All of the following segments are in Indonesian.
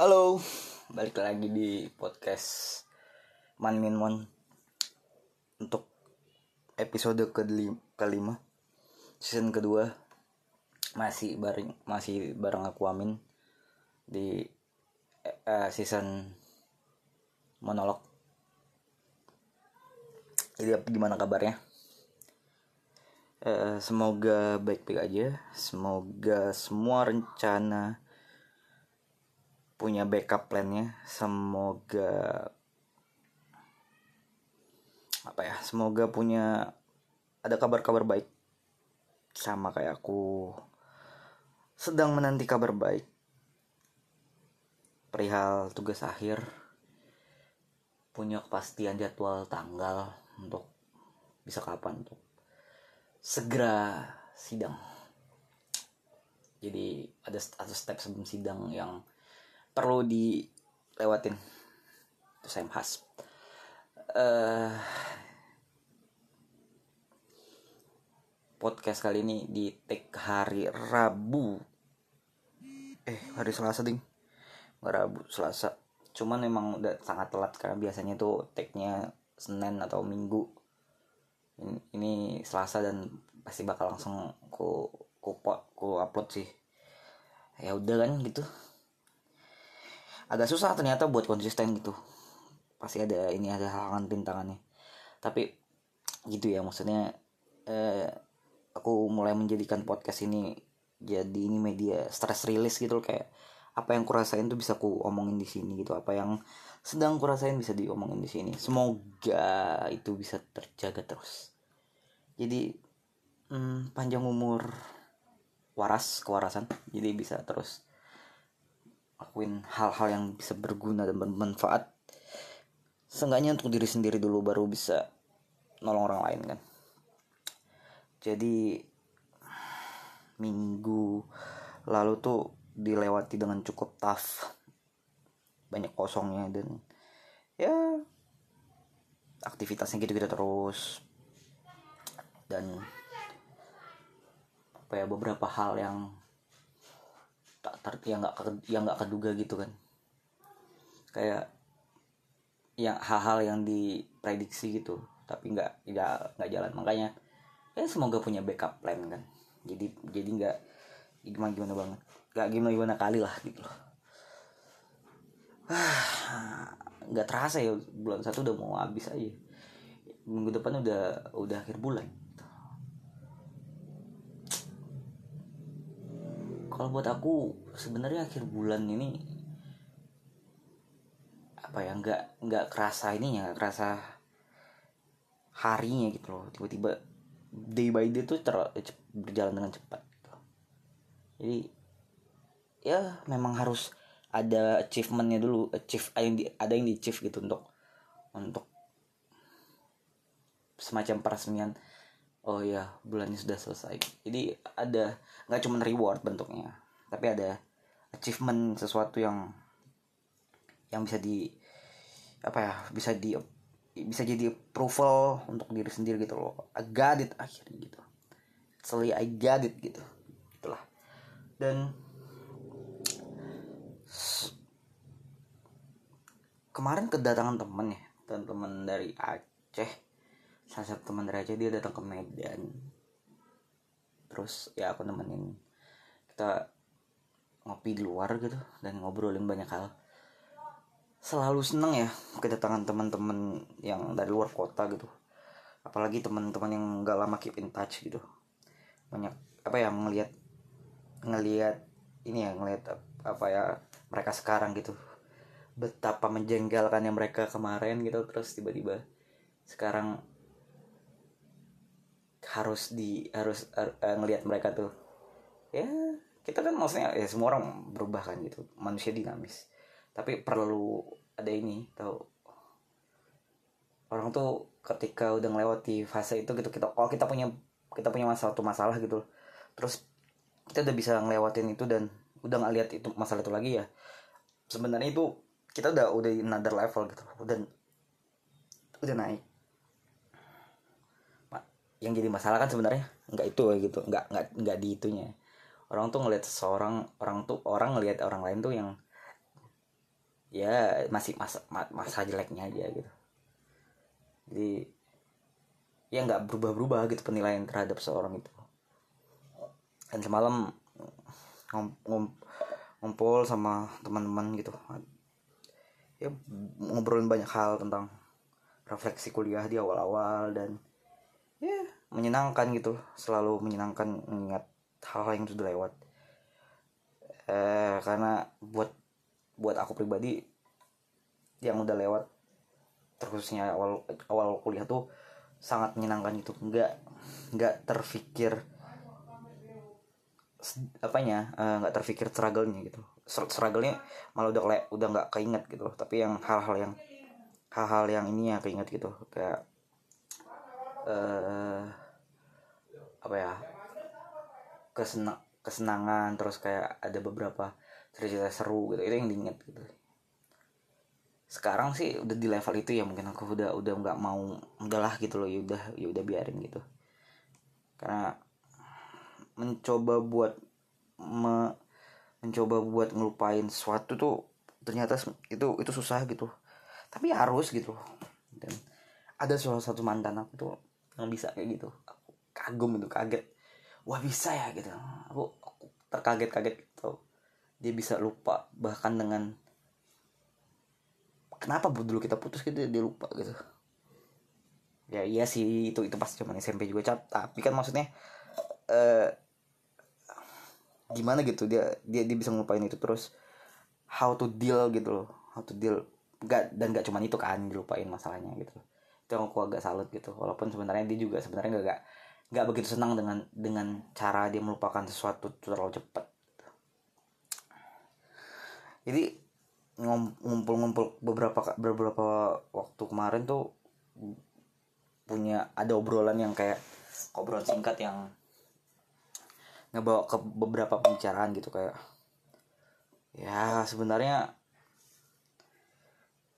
Halo, balik lagi di podcast Man Min Mon untuk episode kelima, kelima season kedua masih bareng masih bareng aku Amin di eh, season monolog. Jadi gimana kabarnya? Eh, semoga baik-baik aja. Semoga semua rencana punya backup plannya. Semoga apa ya semoga punya ada kabar-kabar baik. Sama kayak aku. Sedang menanti kabar baik. Perihal tugas akhir. Punya kepastian jadwal tanggal untuk bisa kapan untuk segera sidang. Jadi ada satu step sebelum sidang yang perlu dilewatin. Itu saya khas uh, podcast kali ini di take hari Rabu. Eh hari Selasa ding. Rabu Selasa. Cuman memang udah sangat telat karena biasanya tuh take-nya Senin atau Minggu. Ini, ini Selasa dan pasti bakal langsung ku ku, ku upload sih. Ya udah kan gitu agak susah ternyata buat konsisten gitu. Pasti ada ini ada halangan rintangannya. Tapi gitu ya maksudnya eh, aku mulai menjadikan podcast ini jadi ini media stress release gitu loh kayak apa yang kurasain tuh bisa ku omongin di sini gitu apa yang sedang kurasain bisa diomongin di sini. Semoga itu bisa terjaga terus. Jadi hmm, panjang umur waras kewarasan jadi bisa terus lakuin hal-hal yang bisa berguna dan bermanfaat seenggaknya untuk diri sendiri dulu baru bisa nolong orang lain kan. Jadi minggu lalu tuh dilewati dengan cukup tough banyak kosongnya dan ya aktivitasnya gitu-gitu terus. Dan apa ya beberapa hal yang tak yang nggak yang nggak keduga gitu kan. Kayak yang hal-hal yang diprediksi gitu tapi nggak nggak nggak jalan. Makanya ya semoga punya backup plan kan. Jadi jadi nggak gimana gimana banget. Nggak gimana gimana kali lah gitu loh. Nggak terasa ya bulan satu udah mau habis aja. Minggu depan udah udah akhir bulan kalau buat aku sebenarnya akhir bulan ini apa ya nggak nggak kerasa ininya nggak kerasa harinya gitu loh tiba-tiba day by day tuh ter berjalan dengan cepat gitu. jadi ya memang harus ada achievementnya dulu achieve ada yang di, ada yang di achieve gitu untuk untuk semacam peresmian oh ya bulannya sudah selesai. Jadi ada nggak cuma reward bentuknya tapi ada achievement sesuatu yang yang bisa di apa ya bisa di bisa jadi approval untuk diri sendiri gitu loh. I got it akhirnya gitu. Actually I got it gitu. Itulah. Dan kemarin kedatangan temen ya teman-teman dari Aceh salah satu teman Aceh dia datang ke Medan. Terus ya aku nemenin. Kita ngopi di luar gitu dan ngobrolin banyak hal. Selalu seneng ya kedatangan teman-teman yang dari luar kota gitu. Apalagi teman-teman yang gak lama keep in touch gitu. Banyak apa ya ngelihat ngelihat ini ya ngelihat apa ya mereka sekarang gitu. Betapa menjengkelkannya mereka kemarin gitu terus tiba-tiba sekarang harus di harus uh, ngelihat mereka tuh. Ya kita kan maksudnya ya semua orang berubah kan gitu. Manusia dinamis. Tapi perlu ada ini tahu. Orang tuh ketika udah melewati fase itu gitu kita oh kita punya kita punya masalah satu masalah gitu. Terus kita udah bisa ngelewatin itu dan udah nggak lihat itu masalah itu lagi ya. Sebenarnya itu kita udah udah another level gitu. Udah udah naik yang jadi masalah kan sebenarnya nggak itu gitu nggak nggak nggak di itunya. Orang tuh ngelihat seseorang orang tuh orang ngelihat orang lain tuh yang ya masih masa masa jeleknya aja gitu. Jadi ya nggak berubah-berubah gitu penilaian terhadap seorang itu. Dan semalam ngumpul sama teman-teman gitu. Ya ngobrolin banyak hal tentang refleksi kuliah di awal-awal dan ya menyenangkan gitu. Selalu menyenangkan mengingat hal-hal yang sudah lewat. Eh, karena buat buat aku pribadi yang udah lewat terkhususnya awal awal kuliah tuh sangat menyenangkan itu nggak nggak terfikir apanya eh, nggak uh, terfikir struggle-nya gitu. Struggle-nya malah udah udah nggak keinget gitu tapi yang hal-hal yang hal-hal yang ini ya keinget gitu. Kayak uh, apa ya? Kesenang kesenangan terus kayak ada beberapa cerita seru gitu. Itu yang diinget gitu. Sekarang sih udah di level itu ya mungkin aku udah udah nggak mau udahlah gitu loh. Ya udah ya udah biarin gitu. Karena mencoba buat me, mencoba buat ngelupain sesuatu tuh ternyata itu itu susah gitu. Tapi harus gitu. Dan ada salah satu mantan aku tuh yang bisa kayak gitu. Aku kagum itu kaget. Wah bisa ya gitu. Aku, aku terkaget-kaget gitu. Dia bisa lupa bahkan dengan kenapa dulu kita putus gitu dia lupa gitu. Ya iya sih itu itu pas cuman SMP juga cap tapi kan maksudnya eh gimana gitu dia dia dia bisa ngelupain itu terus. How to deal gitu loh. How to deal. Gak dan gak cuman itu kan dilupain masalahnya gitu itu yang aku agak salut gitu. Walaupun sebenarnya dia juga sebenarnya gak gak begitu senang dengan dengan cara dia melupakan sesuatu terlalu cepat. Jadi ngumpul-ngumpul beberapa beberapa waktu kemarin tuh punya ada obrolan yang kayak obrolan singkat yang ngebawa ke beberapa pembicaraan gitu kayak ya sebenarnya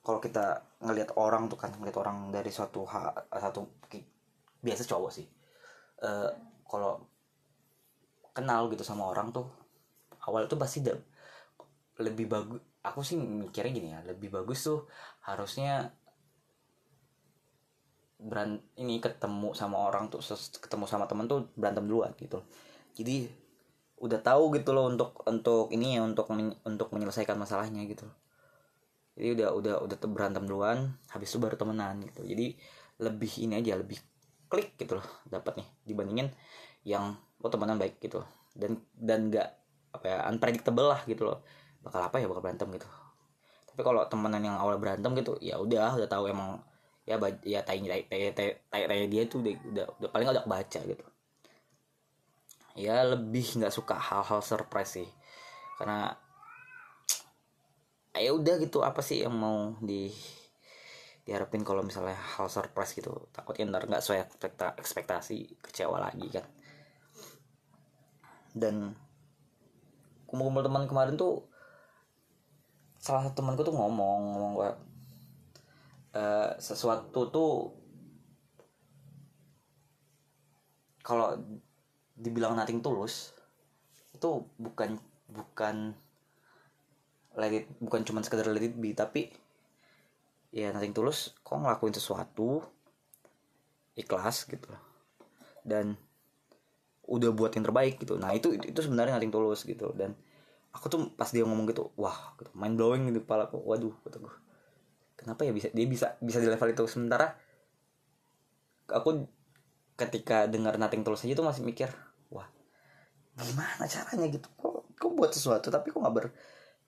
kalau kita ngelihat orang tuh kan ngelihat orang dari suatu hal satu biasa cowok sih. Uh, kalau kenal gitu sama orang tuh awal itu pasti lebih bagus aku sih mikirnya gini ya lebih bagus tuh harusnya beran ini ketemu sama orang tuh ketemu sama temen tuh berantem duluan gitu. Jadi udah tahu gitu loh untuk untuk ini ya untuk untuk menyelesaikan masalahnya gitu jadi udah udah udah berantem duluan habis itu baru temenan gitu. Jadi lebih ini aja lebih klik gitu loh dapat nih dibandingin yang oh temenan baik gitu dan dan nggak apa ya unpredictable lah gitu loh. Bakal apa ya bakal berantem gitu. Tapi kalau temenan yang awal berantem gitu ya udah udah tahu emang ya ya tai dia tuh udah, udah udah paling udah baca gitu. Ya lebih nggak suka hal-hal surprise sih. Karena ya udah gitu apa sih yang mau di diharapin kalau misalnya hal surprise gitu? Takutnya ntar nggak sesuai ekspektasi kecewa lagi kan. Dan kumpul-kumpul teman kemarin tuh salah satu temanku tuh ngomong ngomong kayak uh, sesuatu tuh kalau dibilang nothing tulus itu bukan bukan let it, bukan cuma sekedar let it be tapi ya nothing tulus kok ngelakuin sesuatu ikhlas gitu. Dan udah buat yang terbaik gitu. Nah itu itu sebenarnya nothing tulus gitu. Dan aku tuh pas dia ngomong gitu wah gitu, mind blowing gitu kepala aku. Waduh kata gue kenapa ya bisa dia bisa bisa di level itu? Sementara aku ketika dengar nothing tulus aja tuh masih mikir wah gimana caranya gitu? Kok kok buat sesuatu tapi kok nggak ber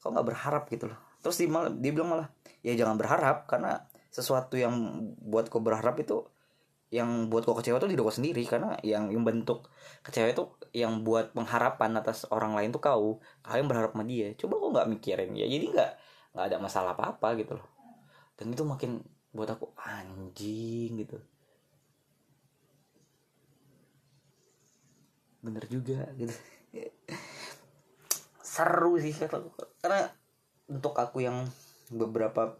kok nggak berharap gitu loh. Terus dia malah dia bilang malah ya jangan berharap karena sesuatu yang buat kau berharap itu yang buat kau kecewa tuh diri kau sendiri karena yang yang bentuk kecewa itu yang buat pengharapan atas orang lain tuh kau kalian berharap sama dia. Coba kau nggak mikirin ya. Jadi nggak nggak ada masalah apa apa gitu loh. Dan itu makin buat aku anjing gitu. Bener juga gitu seru sih. Karena untuk aku yang beberapa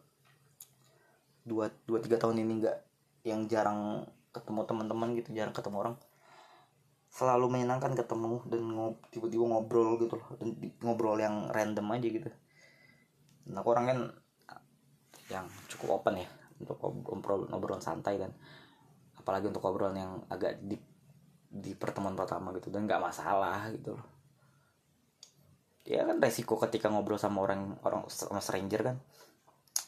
dua dua tiga tahun ini nggak yang jarang ketemu teman-teman gitu jarang ketemu orang selalu menyenangkan ketemu dan ngob, tiba-tiba ngobrol gitu loh dan ngobrol yang random aja gitu. Nah aku orang kan yang cukup open ya untuk ngobrol ngobrol santai dan apalagi untuk obrolan yang agak di di pertemuan pertama gitu dan nggak masalah gitu loh ya kan resiko ketika ngobrol sama orang orang sama stranger kan.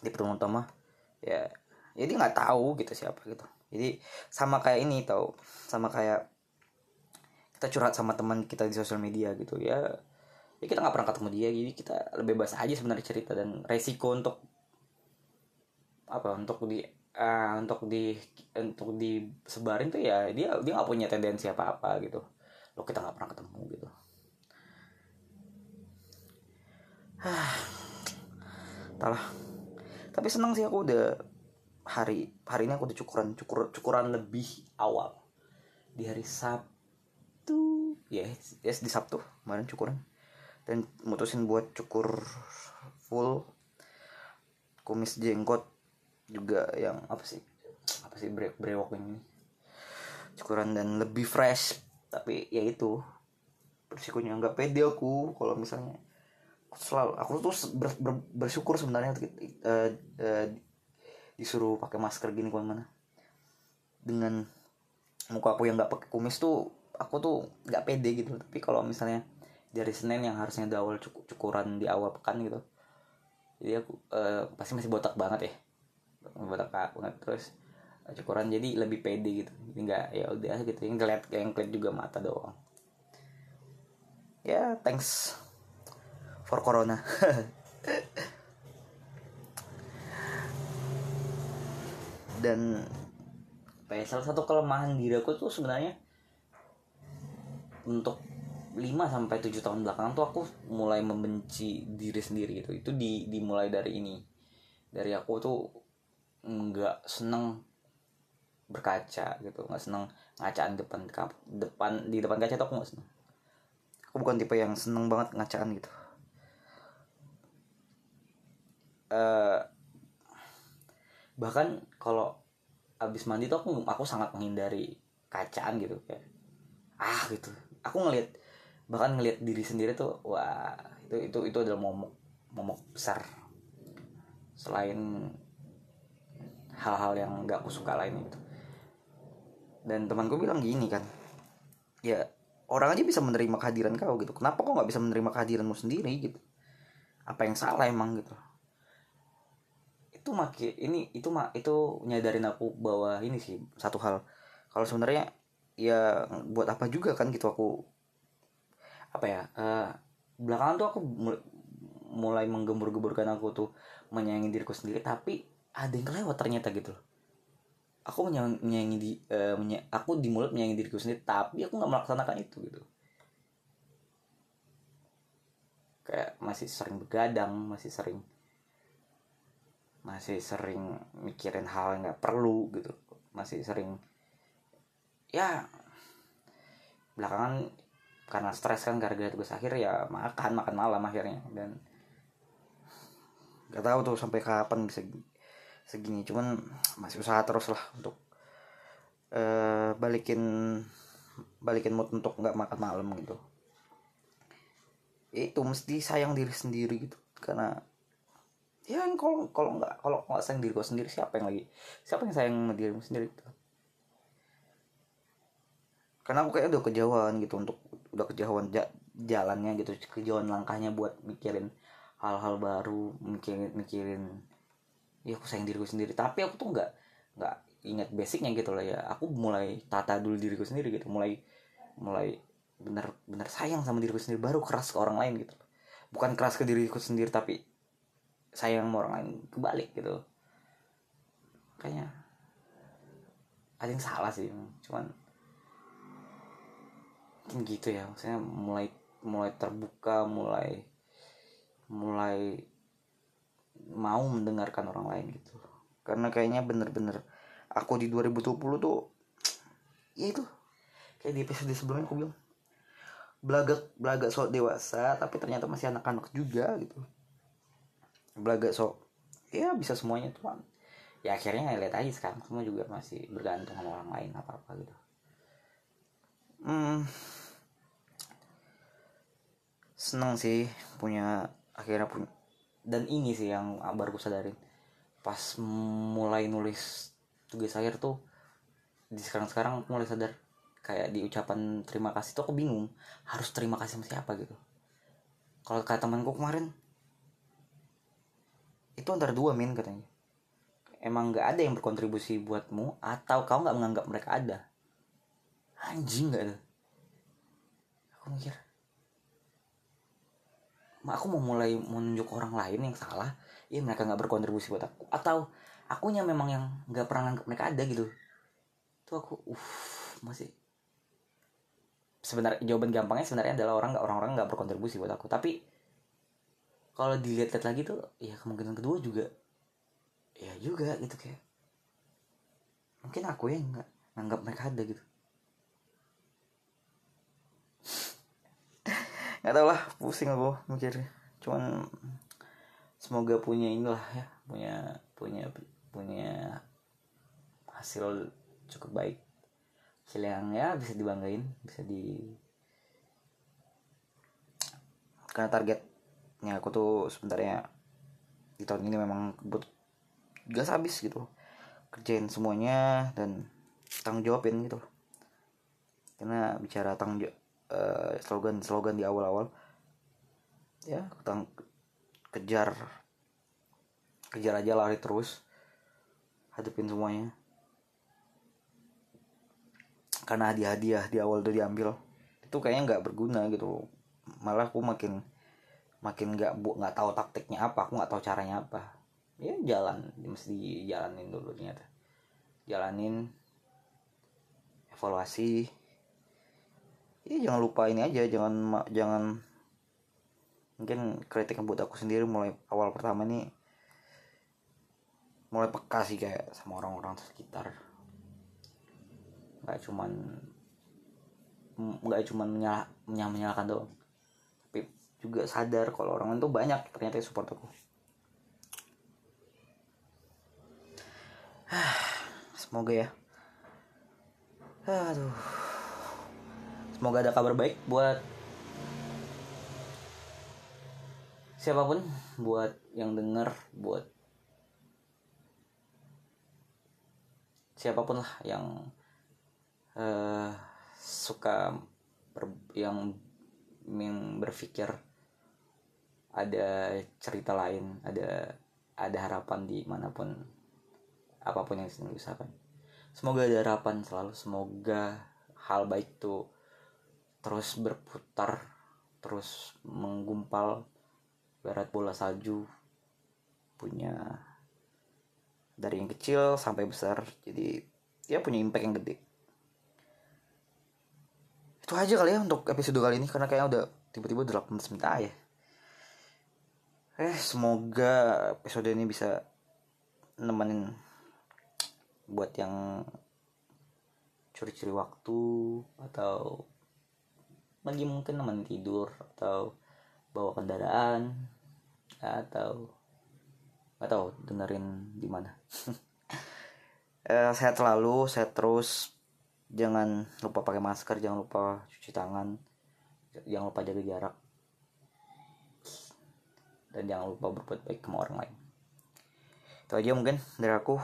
Di pertemuan pertama ya jadi ya nggak tahu gitu siapa gitu. Jadi sama kayak ini tau sama kayak kita curhat sama teman kita di sosial media gitu ya. Ya kita nggak pernah ketemu dia jadi kita lebih bebas aja sebenarnya cerita dan resiko untuk apa untuk di uh, untuk di untuk disebarin tuh ya dia dia nggak punya tendensi apa apa gitu. Lo kita nggak pernah ketemu gitu Talah. Tapi senang sih aku udah hari hari ini aku udah cukuran cukur cukuran lebih awal. Di hari Sabtu. Ya yes, yes di Sabtu kemarin cukuran. Dan mutusin buat cukur full kumis jenggot juga yang apa sih apa sih brewok brewok ini. Cukuran dan lebih fresh. Tapi ya itu bersikunya nggak pede aku kalau misalnya selalu aku tuh ber, ber, bersyukur sebenarnya uh, uh, disuruh pakai masker gini ke mana mana dengan muka aku yang nggak pakai kumis tuh aku tuh nggak pede gitu. Tapi kalau misalnya dari senin yang harusnya di awal cukur cukuran di awal pekan gitu jadi aku uh, pasti masih botak banget ya. Buat banget terus cukuran jadi lebih pede gitu. Jadi nggak ya udah gitu yang ngeliat yang ngeliat juga mata doang. Ya yeah, thanks for corona dan apa ya, salah satu kelemahan diri aku tuh sebenarnya untuk 5 sampai 7 tahun belakangan tuh aku mulai membenci diri sendiri gitu. Itu di dimulai dari ini. Dari aku tuh nggak seneng berkaca gitu nggak seneng ngacaan depan depan di depan kaca tuh aku nggak seneng aku bukan tipe yang seneng banget ngacaan gitu uh, bahkan kalau abis mandi tuh aku aku sangat menghindari kacaan gitu kayak ah gitu. Aku ngelihat bahkan ngelihat diri sendiri tuh wah itu itu itu adalah momok momok besar. Selain hal-hal yang nggak aku suka lain gitu. Dan temanku bilang gini kan ya orang aja bisa menerima kehadiran kau gitu. Kenapa kau nggak bisa menerima kehadiranmu sendiri gitu? Apa yang salah emang gitu itu makin ini itu mak itu nyadarin aku bahwa ini sih satu hal. Kalau sebenarnya ya buat apa juga kan gitu aku apa ya uh, belakangan tuh aku mulai menggembur-gemburkan aku tuh menyayangi diriku sendiri tapi ada yang kelewat ternyata gitu aku menyayangi di uh, menya, aku di mulut menyayangi diriku sendiri tapi aku nggak melaksanakan itu gitu. Kayak masih sering begadang masih sering masih sering mikirin hal yang nggak perlu gitu. Masih sering ya belakangan karena stres kan gara-gara tugas akhir ya makan makan malam akhirnya. Dan nggak tahu tuh sampai kapan bisa segini. Cuman masih usaha terus lah untuk uh, balikin balikin mood untuk nggak makan malam gitu. Itu mesti sayang diri sendiri gitu. Karena ya kalau kalau nggak kalau nggak sayang diri gue sendiri siapa yang lagi siapa yang sayang diri sendiri gitu? Karena aku kayaknya udah kejauhan gitu untuk udah kejauhan jalannya gitu kejauhan langkahnya buat mikirin hal-hal baru mikirin mikirin ya aku sayang diriku sendiri. Tapi aku tuh nggak nggak ingat basicnya gitu lah ya. Aku mulai tata dulu diriku sendiri gitu. Mulai mulai bener bener sayang sama diriku sendiri baru keras ke orang lain gitu. Bukan keras ke diriku sendiri tapi sayang sama orang lain kebalik gitu. Kayaknya ada yang salah sih cuman mungkin gitu ya. Maksudnya mulai mulai terbuka mulai mulai mau mendengarkan orang lain gitu. Karena kayaknya bener-bener aku di 2020 tuh ya itu. Kayak di episode sebelumnya aku bilang belaga belaga sok dewasa tapi ternyata masih anak-anak juga gitu belaga sok ya bisa semuanya tuh ya akhirnya lihat aja sekarang semua juga masih bergantung sama orang lain apa apa gitu. Hmm. Seneng sih punya akhirnya punya dan ini sih yang baru gue sadarin. Pas mulai nulis tugas akhir tuh di sekarang sekarang mulai sadar kayak di ucapan terima kasih tuh aku bingung harus terima kasih sama siapa gitu. Kalau kata temanku kemarin itu antara dua min katanya. Emang nggak ada yang berkontribusi buatmu atau kau nggak menganggap mereka ada? Anjing nggak ada. Aku mikir aku mau mulai menunjuk orang lain yang salah. Iya mereka nggak berkontribusi buat aku. Atau akunya memang yang nggak pernah nganggap mereka ada gitu. Tuh aku uh masih. Sebenarnya jawaban gampangnya sebenarnya adalah orang nggak orang-orang nggak berkontribusi buat aku. Tapi kalau dilihat-lihat lagi tuh ya kemungkinan kedua juga ya juga gitu kayak mungkin aku yang nggak nganggap mereka ada gitu. Nggak tau lah pusing aku mikirnya. Cuman semoga punya inilah ya punya punya punya hasil cukup baik. Hasil yang ya bisa dibanggain bisa di karena targetnya aku tuh sebenarnya di tahun ini memang but gas habis gitu. Kerjain semuanya dan tanggung jawabin gitu. Karena bicara tanggung uh, slogan slogan di awal-awal ya tentang kejar kejar aja lari terus hadapin semuanya. Karena hadiah-hadiah di awal udah diambil itu kayaknya nggak berguna gitu. Malah aku makin makin nggak bu nggak tahu taktiknya apa aku nggak tahu caranya apa. Ya jalan mesti jalanin dulu ternyata jalanin evaluasi. Ya jangan lupa ini aja jangan jangan mungkin kritik buat aku sendiri mulai awal pertama nih mulai peka sih kayak sama orang-orang sekitar. Nggak cuman nggak cuman menyalah menyalah menyalahkan doang juga sadar kalau orang tuh banyak ternyata support aku. Semoga ya. Aduh. Semoga ada kabar baik buat siapa pun buat yang denger buat siapa pun lah yang uh, suka ber, yang yang berpikir ada cerita lain ada ada harapan di mana pun apa pun yang sedang diusahakan. Semoga ada harapan selalu semoga hal baik tuh terus berputar terus menggumpal. Barat bola salju punya dari yang kecil sampai besar jadi ya punya impact yang gede. Itu aja kali ya untuk episode kali ini karena kayaknya udah tiba-tiba udah 18 menit aja eh semoga episode ini bisa nemenin buat yang curi-curi waktu atau lagi mungkin teman tidur atau bawa kendaraan atau nggak dengerin di mana. Eh, sehat selalu terus. Jangan lupa pakai masker jangan lupa cuci tangan jangan lupa jaga jarak dan jangan lupa berbuat baik sama orang lain. Itu aja mungkin dari aku.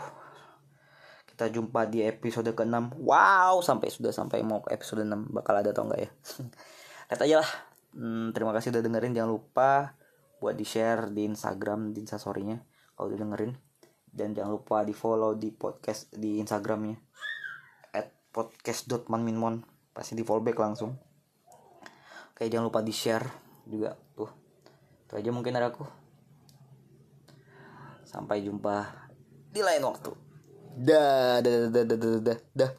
Kita jumpa di episode ke-6 wow sampai sudah sampai mau ke episode 6 bakal ada atau enggak ya? Lihat aja lah. Hmm, terima kasih udah dengerin. Jangan lupa buat di share di Instagram di instastorynya kalau udah dengerin dan jangan lupa di follow di podcast di Instagramnya. At podcast.manminmon pasti di follow back langsung. Oke jangan lupa di share juga tuh itu aja mungkin ada aku. Sampai jumpa di lain waktu. Dah dah dah dah dah dah dah